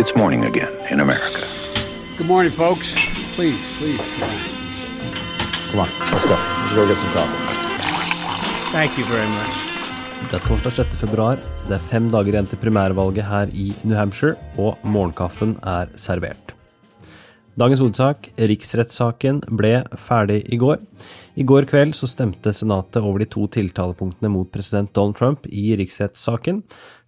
It's morning again in America. Good morning, folks. Please, please. Come on, let's go. Let's go get some coffee. Thank you very much. Det er torsdag 6. februar. Det er fem dager igjen til primærvalget her i New Hampshire, og morgenkaffen er servert. Dagens hovedsak, riksrettssaken, ble ferdig i går. I går kveld så stemte Senatet over de to tiltalepunktene mot president Donald Trump i riksrettssaken.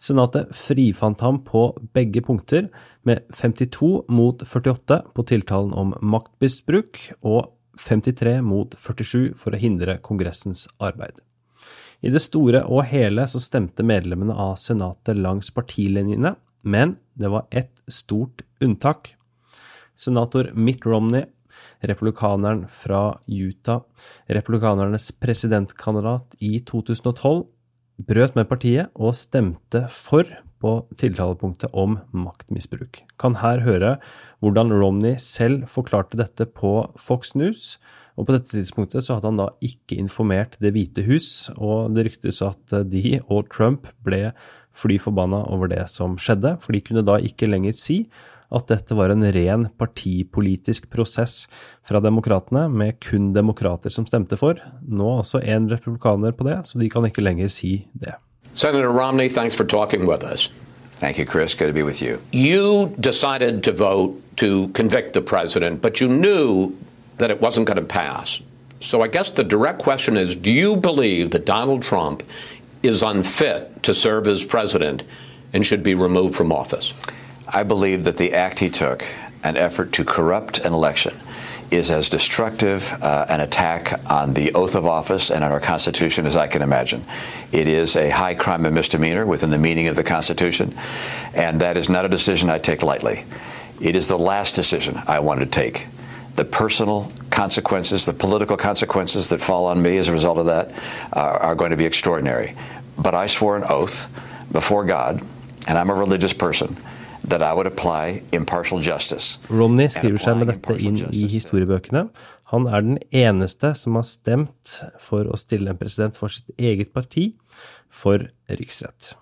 Senatet frifant ham på begge punkter, med 52 mot 48 på tiltalen om maktmisbruk og 53 mot 47 for å hindre Kongressens arbeid. I det store og hele så stemte medlemmene av Senatet langs partilinjene, men det var ett stort unntak. Senator Mitt Romney, republikaneren fra Utah, republikanernes presidentkandidat i 2012, brøt med partiet og stemte for på tiltalepunktet om maktmisbruk. Kan her høre hvordan Romney selv forklarte dette på Fox News, og på dette tidspunktet så hadde han da ikke informert Det hvite hus, og det ryktes at de og Trump ble fly forbanna over det som skjedde, for de kunne da ikke lenger si at dette var en ren partipolitisk prosess fra demokratene, med kun demokrater som stemte for. Nå også en republikaner på det, så de kan ikke lenger si det. Senator Romney, thanks for talking with us. Thank you, Chris. Good to be with you. You decided to vote to convict the president, but you knew that it wasn't going to pass. So I guess the direct question is do you believe that Donald Trump is unfit to serve as president and should be removed from office? I believe that the act he took, an effort to corrupt an election, is as destructive uh, an attack on the oath of office and on our Constitution as I can imagine. It is a high crime and misdemeanor within the meaning of the Constitution, and that is not a decision I take lightly. It is the last decision I want to take. The personal consequences, the political consequences that fall on me as a result of that uh, are going to be extraordinary. But I swore an oath before God, and I'm a religious person. Romney skriver seg med dette inn i historiebøkene. Han er den eneste som har stemt for å stille en president for sitt eget parti for riksrett.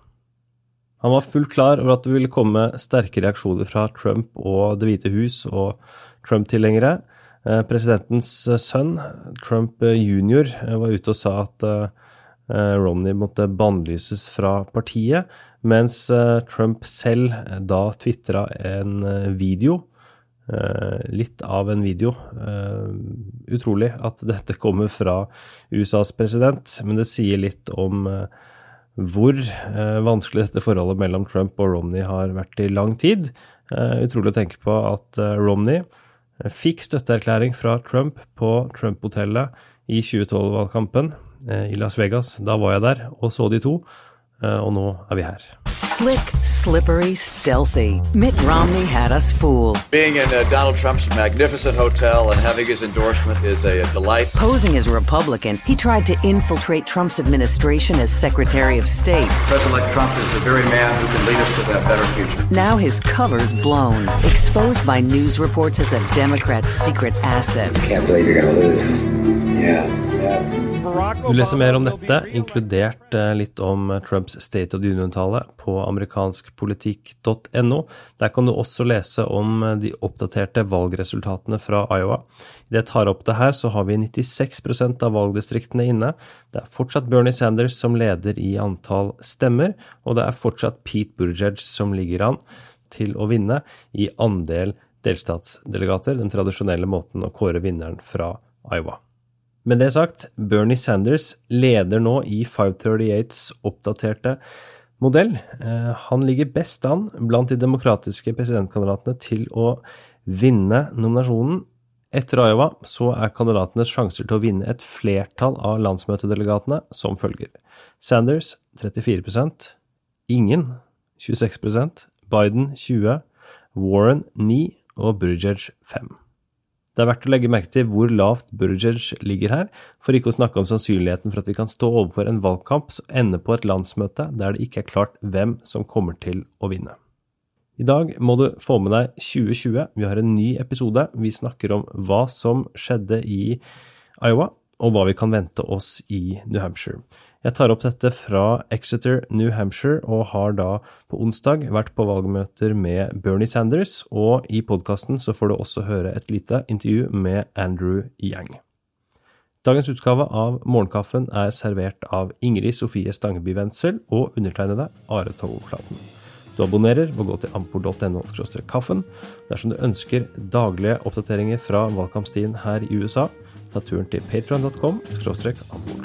Han var fullt klar over at det ville komme sterke reaksjoner fra Trump og Det hvite hus og Trump-tilhengere. Eh, presidentens sønn, Trump jr., var ute og sa at eh, Romney måtte bannlyses fra partiet. Mens eh, Trump selv eh, da tvitra en eh, video, litt av en video. Utrolig at dette kommer fra USAs president, men det sier litt om hvor vanskelig dette forholdet mellom Trump og Romney har vært i lang tid. Utrolig å tenke på at Romney fikk støtteerklæring fra Trump på Trump-hotellet i 2012-valgkampen i Las Vegas. Da var jeg der og så de to. Eh, og nå er vi her. Slick, slippery, stealthy. Mitt Romney had us fooled. Being in uh, Donald Trump's magnificent hotel and having his endorsement is a, a delight. Posing as a Republican, he tried to infiltrate Trump's administration as Secretary of State. President-elect Trump is the very man who can lead us to that better future. Now his cover's blown, exposed by news reports as a Democrat's secret asset. I can't believe you're going to lose. Yeah, yeah. Du leser mer om dette, inkludert eh, litt om Trumps State of the Union-tale, på amerikanskpolitikk.no. Der kan du også lese om eh, de oppdaterte valgresultatene fra Iowa. Idet jeg tar opp det her, så har vi 96% av valgdistriktene inne. Det er fortsatt Bernie Sanders som leder i antall stemmer, og det er fortsatt Pete Buttigieg som ligger an til å vinne i andel delstatsdelegater, den tradisjonelle måten å kåre vinneren fra Iowa. Med det sagt, Bernie Sanders leder nå i 538s oppdaterte modell. Eh, han ligger best an blant de demokratiske presidentkandidatene til å vinne nominasjonen. Etter Iowa så er kandidatenes sjanser til å vinne et flertall av landsmøtedelegatene som følger. Sanders 34% ingen 26% Biden 20 Warren 9 og Buttigieg 5 det er verdt å legge merke til hvor lavt Burgers ligger her, for ikke å snakke om sannsynligheten for at vi kan stå overfor en valgkamp som ender på et landsmøte der det ikke er klart hvem som kommer til å vinne. I dag må du få med deg 2020. Vi har en ny episode. Vi snakker om hva som skjedde i Iowa, og hva vi kan vente oss i New Hampshire. Jeg tar opp dette fra Exeter, New Hampshire, og har da på onsdag vært på valgmøter med Bernie Sanders, og i podkasten så får du også høre et lite intervju med Andrew Yang. Dagens utgave av Morgenkaffen er servert av Ingrid Sofie Stangeby Wendsel og undertegnede Are Togflaten. Du abonnerer ved å gå til ampor.no kaffen. Dersom du ønsker daglige oppdateringer fra valgkampstien her i USA, ta turen til patreon.com ampor.